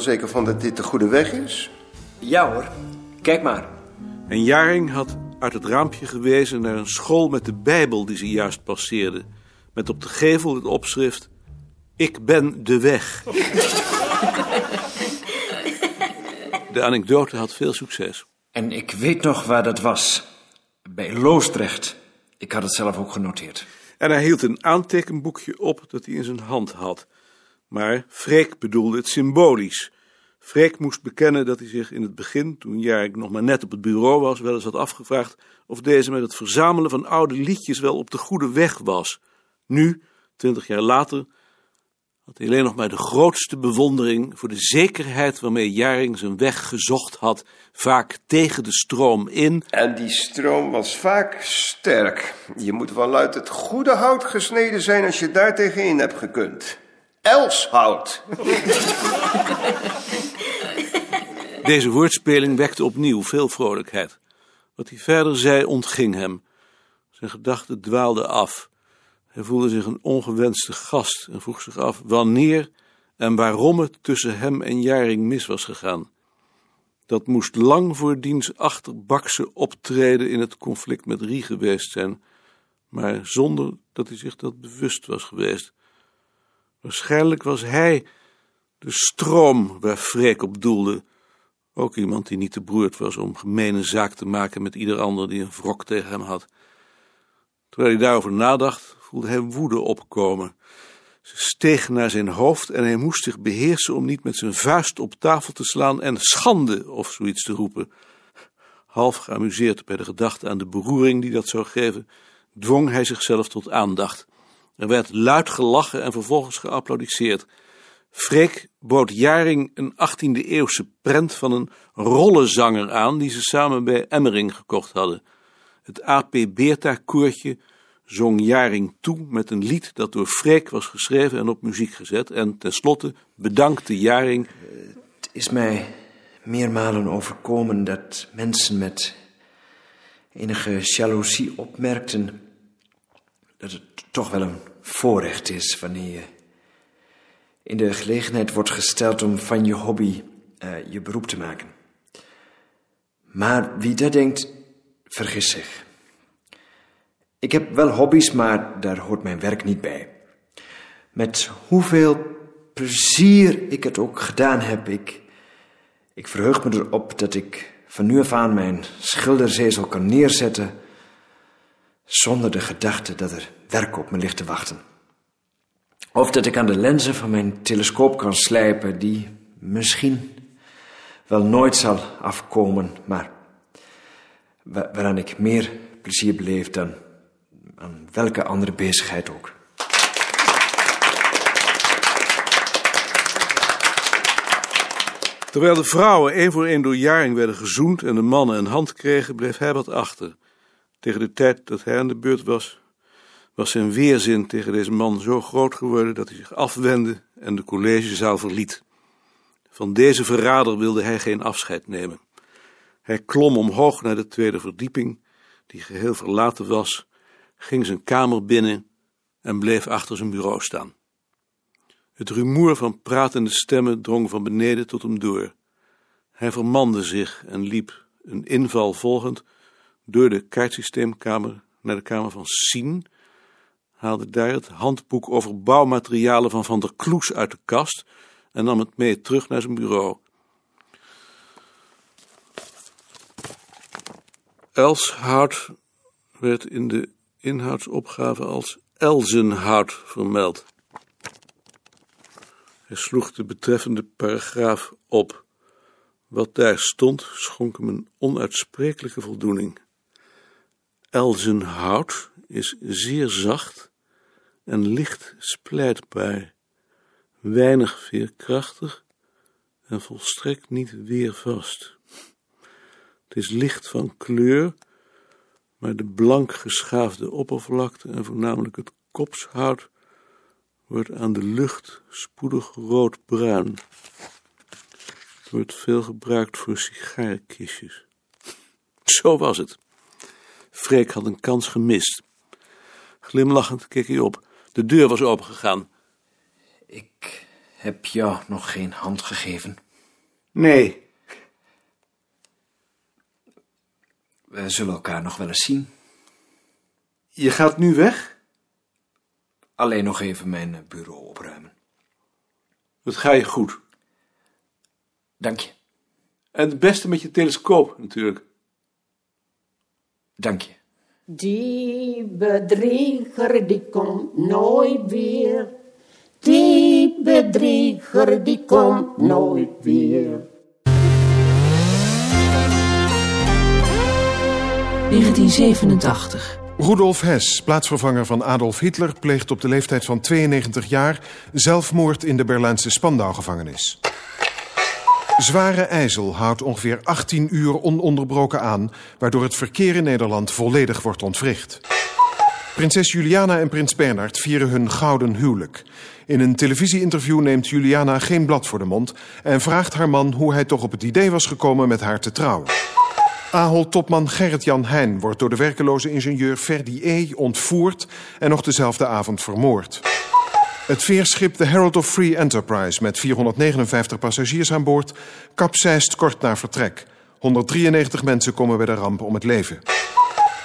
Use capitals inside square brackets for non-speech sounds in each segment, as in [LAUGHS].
er wel zeker van dat dit de goede weg is? Ja hoor, kijk maar. En Jaring had uit het raampje gewezen naar een school met de Bijbel die ze juist passeerde. Met op de gevel het opschrift: Ik ben de weg. [LAUGHS] De anekdote had veel succes. En ik weet nog waar dat was. Bij Loosdrecht. Ik had het zelf ook genoteerd. En hij hield een aantekenboekje op dat hij in zijn hand had. Maar Freek bedoelde het symbolisch. Freek moest bekennen dat hij zich in het begin, toen Jaring nog maar net op het bureau was, wel eens had afgevraagd of deze met het verzamelen van oude liedjes wel op de goede weg was. Nu, twintig jaar later, had hij alleen nog maar de grootste bewondering voor de zekerheid waarmee Jaring zijn weg gezocht had, vaak tegen de stroom in. En die stroom was vaak sterk. Je moet wel uit het goede hout gesneden zijn als je daar tegenin hebt gekund. Elshout. Deze woordspeling wekte opnieuw veel vrolijkheid. Wat hij verder zei ontging hem. Zijn gedachten dwaalden af. Hij voelde zich een ongewenste gast en vroeg zich af wanneer en waarom het tussen hem en Jaring mis was gegaan. Dat moest lang voor diens achterbakse optreden in het conflict met Rie geweest zijn, maar zonder dat hij zich dat bewust was geweest. Waarschijnlijk was hij de stroom waar Freek op doelde. Ook iemand die niet te beroerd was om gemene zaak te maken met ieder ander die een wrok tegen hem had. Terwijl hij daarover nadacht, voelde hij woede opkomen. Ze steeg naar zijn hoofd en hij moest zich beheersen om niet met zijn vuist op tafel te slaan en schande of zoiets te roepen. Half geamuseerd bij de gedachte aan de beroering die dat zou geven, dwong hij zichzelf tot aandacht. Er werd luid gelachen en vervolgens geapplaudisseerd. Freek bood Jaring een 18e-eeuwse prent van een rollenzanger aan die ze samen bij Emmering gekocht hadden. Het AP Beerta-koortje zong Jaring toe met een lied dat door Freek was geschreven en op muziek gezet. En tenslotte bedankte Jaring. Het is mij meermalen overkomen dat mensen met enige jaloezie opmerkten dat het toch wel een voorrecht is wanneer je in de gelegenheid wordt gesteld om van je hobby uh, je beroep te maken. Maar wie dat denkt, vergist zich. Ik heb wel hobby's, maar daar hoort mijn werk niet bij. Met hoeveel plezier ik het ook gedaan heb, ik, ik verheug me erop dat ik van nu af aan mijn schilderzezel kan neerzetten zonder de gedachte dat er werk op me ligt te wachten. Of dat ik aan de lenzen van mijn telescoop kan slijpen, die misschien wel nooit zal afkomen, maar waaraan ik meer plezier beleef dan aan welke andere bezigheid ook. Terwijl de vrouwen één voor één door Jaring werden gezoend en de mannen een hand kregen, bleef wat achter. Tegen de tijd dat hij aan de beurt was, was zijn weerzin tegen deze man zo groot geworden dat hij zich afwendde en de collegezaal verliet. Van deze verrader wilde hij geen afscheid nemen. Hij klom omhoog naar de tweede verdieping, die geheel verlaten was, ging zijn kamer binnen en bleef achter zijn bureau staan. Het rumoer van pratende stemmen drong van beneden tot hem door. Hij vermande zich en liep, een inval volgend, door de kaartsysteemkamer naar de kamer van Sien, haalde daar het handboek over bouwmaterialen van Van der Kloes uit de kast en nam het mee terug naar zijn bureau. Elshout werd in de inhoudsopgave als Elzenhout vermeld. Hij sloeg de betreffende paragraaf op. Wat daar stond, schonk hem een onuitsprekelijke voldoening. Elzenhout is zeer zacht en licht splijtbaar, weinig veerkrachtig en volstrekt niet weervast. Het is licht van kleur, maar de blank geschaafde oppervlakte en voornamelijk het kopshout wordt aan de lucht spoedig roodbruin. Het wordt veel gebruikt voor sigarenkistjes. [LAUGHS] Zo was het. Freek had een kans gemist. Glimlachend keek hij op. De deur was opengegaan. Ik heb jou nog geen hand gegeven. Nee. We zullen elkaar nog wel eens zien. Je gaat nu weg? Alleen nog even mijn bureau opruimen. Dat ga je goed. Dank je. En het beste met je telescoop natuurlijk. Dank je. Die bedrieger die komt nooit weer. Die bedrieger die komt nooit weer. 1987. Rudolf Hess, plaatsvervanger van Adolf Hitler, pleegt op de leeftijd van 92 jaar zelfmoord in de Berlijnse Spandau-gevangenis. Zware ijzel houdt ongeveer 18 uur ononderbroken aan, waardoor het verkeer in Nederland volledig wordt ontwricht. Prinses Juliana en prins Bernhard vieren hun gouden huwelijk. In een televisieinterview neemt Juliana geen blad voor de mond en vraagt haar man hoe hij toch op het idee was gekomen met haar te trouwen. Ahol-topman Gerrit-Jan Heijn wordt door de werkeloze ingenieur Ferdi E. ontvoerd en nog dezelfde avond vermoord. Het veerschip de Herald of Free Enterprise met 459 passagiers aan boord kapseist kort na vertrek. 193 mensen komen bij de ramp om het leven.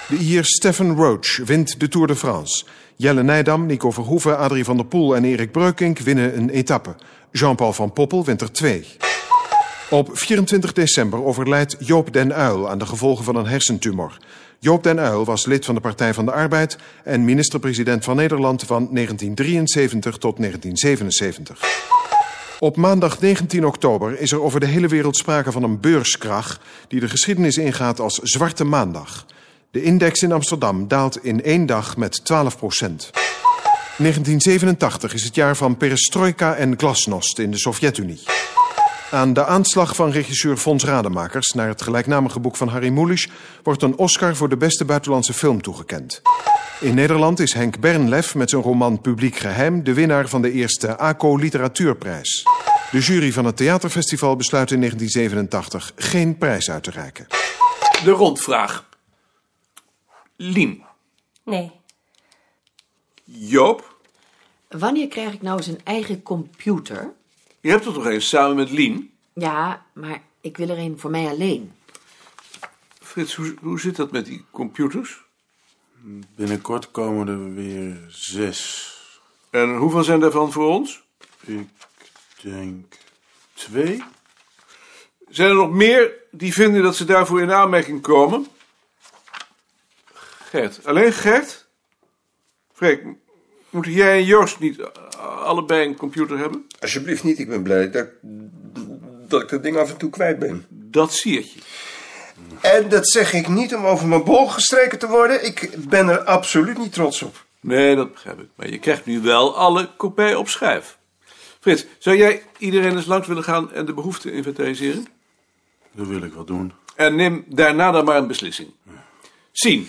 De Ier Stefan Roach wint de Tour de France. Jelle Nijdam, Nico Verhoeven, Adrie van der Poel en Erik Breukink winnen een etappe. Jean-Paul van Poppel wint er twee. Op 24 december overlijdt Joop den Uyl aan de gevolgen van een hersentumor. Joop den Uyl was lid van de Partij van de Arbeid en minister-president van Nederland van 1973 tot 1977. Op maandag 19 oktober is er over de hele wereld sprake van een beurskrach die de geschiedenis ingaat als Zwarte Maandag. De index in Amsterdam daalt in één dag met 12 procent. 1987 is het jaar van perestroika en glasnost in de Sovjet-Unie. Aan de aanslag van regisseur Fons Rademakers naar het gelijknamige boek van Harry Mulisch wordt een Oscar voor de beste buitenlandse film toegekend. In Nederland is Henk Bernlef met zijn roman Publiek Geheim de winnaar van de eerste ACO Literatuurprijs. De jury van het theaterfestival besluit in 1987 geen prijs uit te reiken. De rondvraag. Lien. Nee. Joop. Wanneer krijg ik nou eens een eigen computer? Je hebt er toch eens samen met Lien? Ja, maar ik wil er een voor mij alleen. Frits, hoe, hoe zit dat met die computers? Binnenkort komen er weer zes. En hoeveel zijn daarvan voor ons? Ik denk twee. Zijn er nog meer die vinden dat ze daarvoor in aanmerking komen? Gert. Alleen Gert? Freek, moeten jij en Joost niet allebei een computer hebben? Alsjeblieft niet, ik ben blij dat, dat ik dat ding af en toe kwijt ben. Dat siertje. En dat zeg ik niet om over mijn bol gestreken te worden. Ik ben er absoluut niet trots op. Nee, dat begrijp ik. Maar je krijgt nu wel alle kopij op schijf. Frits, zou jij iedereen eens langs willen gaan en de behoeften inventariseren? Dat wil ik wel doen. En neem daarna dan maar een beslissing. Zien.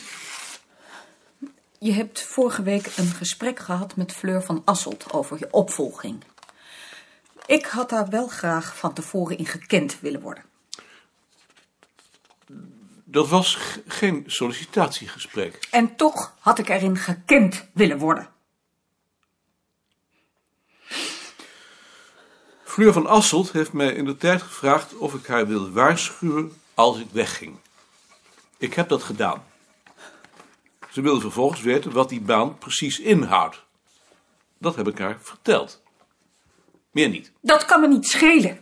Je hebt vorige week een gesprek gehad met Fleur van Asselt over je opvolging. Ik had daar wel graag van tevoren in gekend willen worden. Dat was geen sollicitatiegesprek. En toch had ik erin gekend willen worden. Fleur van Asselt heeft mij in de tijd gevraagd of ik haar wilde waarschuwen als ik wegging. Ik heb dat gedaan. Ze wilde vervolgens weten wat die baan precies inhoudt. Dat heb ik haar verteld. Meer niet. Dat kan me niet schelen.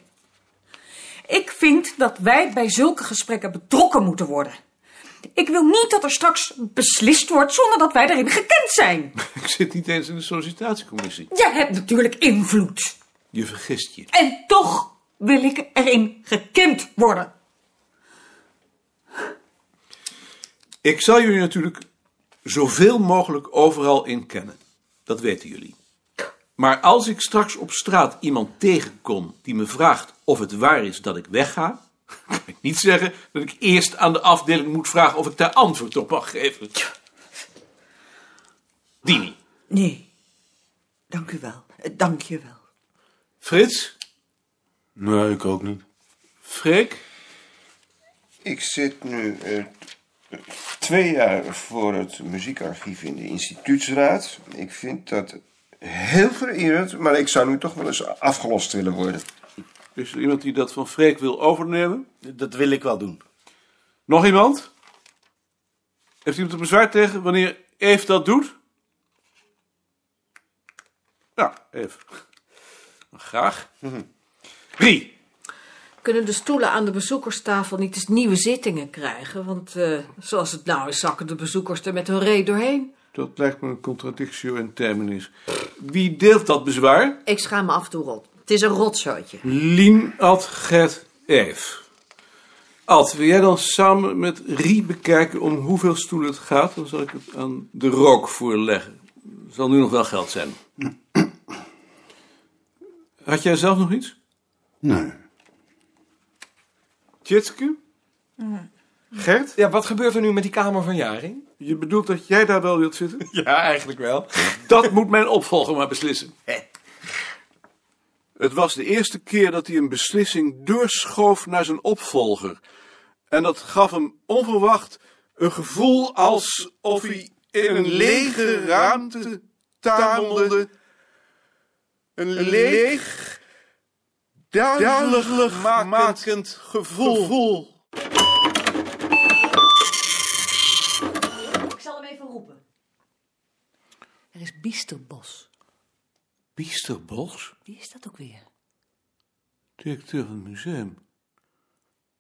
Ik vind dat wij bij zulke gesprekken betrokken moeten worden. Ik wil niet dat er straks beslist wordt zonder dat wij erin gekend zijn. [LAUGHS] Ik zit niet eens in de sollicitatiecommissie. Je hebt natuurlijk invloed. Je vergist je. En toch wil ik erin gekend worden. Ik zal jullie natuurlijk zoveel mogelijk overal in kennen. Dat weten jullie. Maar als ik straks op straat iemand tegenkom die me vraagt of het waar is dat ik wegga, [LAUGHS] kan ik niet zeggen dat ik eerst aan de afdeling moet vragen of ik daar antwoord op mag geven. Dini. Nee. Dank u wel. Eh, Dank je wel. Frits. Nee, ik ook niet. Freek. Ik zit nu eh, twee jaar voor het muziekarchief in de instituutsraad. Ik vind dat Heel vererend, maar ik zou nu toch wel eens afgelost willen worden. Is er iemand die dat van Freek wil overnemen? Dat wil ik wel doen. Nog iemand? Heeft iemand er bezwaar tegen wanneer Eve dat doet? Ja, Eve. Graag. Wie? Kunnen de stoelen aan de bezoekerstafel niet eens nieuwe zittingen krijgen? Want eh, zoals het nou is, zakken de bezoekers er met hun reet doorheen. Dat lijkt me een contradictio in terminis. Wie deelt dat bezwaar? Ik schaam me af en toe rot. Het is een rotzootje. Lien, Ad, Gert, Eve. Ad, wil jij dan samen met Rie bekijken om hoeveel stoelen het gaat? Dan zal ik het aan de rook voorleggen. Zal nu nog wel geld zijn. [CLEARS THROAT] Had jij zelf nog iets? Nee. Tjitske? Gert? Ja, wat gebeurt er nu met die kamer van Jaring? Je bedoelt dat jij daar wel wilt zitten? [LAUGHS] Ja, eigenlijk wel. [LAUGHS] Dat moet mijn opvolger maar beslissen. Het was de eerste keer dat hij een beslissing doorschoof naar zijn opvolger. En dat gaf hem onverwacht een gevoel alsof hij in een lege ruimte tamelde. Een leeg, duidelijk makend gevoel. Ik zal hem even roepen. Er is Biesterbos. Biesterbos? Wie is dat ook weer? Directeur van het museum.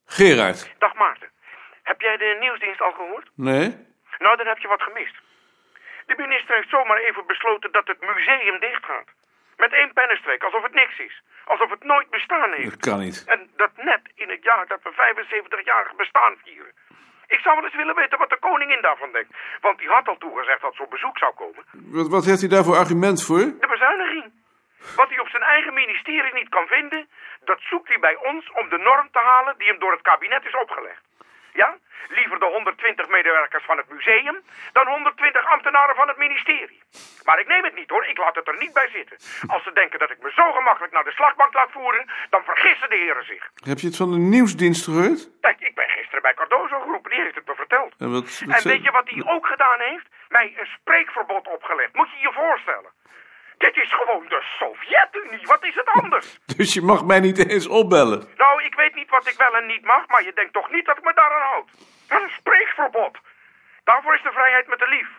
Gerard. Dag Maarten. Heb jij de nieuwsdienst al gehoord? Nee? Nou, dan heb je wat gemist. De minister heeft zomaar even besloten dat het museum dichtgaat. Met één pennenstreek, alsof het niks is. Alsof het nooit bestaan heeft. Dat kan niet. En dat net in het jaar dat we 75-jarig bestaan vieren. Ik zou wel eens willen weten wat de koningin daarvan denkt. Want die had al toegezegd dat ze op bezoek zou komen. Wat, wat heeft hij daar voor argument voor? De bezuiniging. Wat hij op zijn eigen ministerie niet kan vinden, dat zoekt hij bij ons om de norm te halen die hem door het kabinet is opgelegd. Ja? Liever de 120 medewerkers van het museum dan 120 ambtenaren van het ministerie. Maar ik neem het niet hoor, ik laat het er niet bij zitten. Als ze denken dat ik me zo gemakkelijk naar de slagbank laat voeren, dan vergissen de heren zich. Heb je het van de nieuwsdienst gehoord? Kijk, ik ben gisteren bij Cardozo geroepen, die heeft het me verteld. En, wat, wat En weet je wat hij ook gedaan heeft? Mij een spreekverbod opgelegd. Moet je je voorstellen. Dit is gewoon de Sovjet-Unie. Wat is het anders? [LAUGHS] Dus je mag mij niet eens opbellen. Nou, ik weet niet wat ik wel en niet mag, maar je denkt toch niet dat ik me daaraan houd. Een spreekverbod. Daarvoor is de vrijheid met de lief.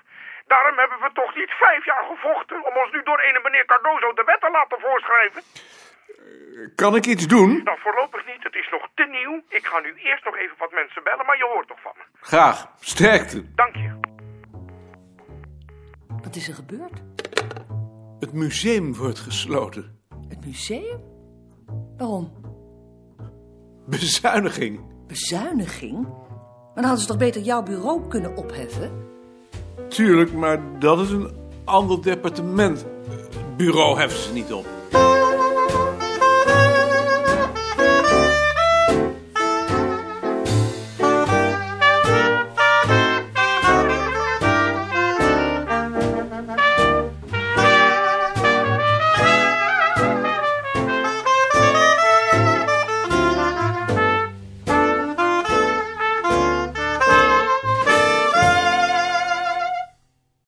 Daarom hebben we toch niet vijf jaar gevochten om ons nu door ene meneer Cardozo de wet te laten voorschrijven? Kan ik iets doen? Nou, voorlopig niet. Het is nog te nieuw. Ik ga nu eerst nog even wat mensen bellen, maar je hoort toch van me. Graag. Sterkte. Dank je. Wat is er gebeurd? Het museum wordt gesloten. Het museum? Waarom? Bezuiniging. Bezuiniging? Maar dan hadden ze toch beter jouw bureau kunnen opheffen? Tuurlijk, maar dat is een ander departement. Bureau heffen ze niet op.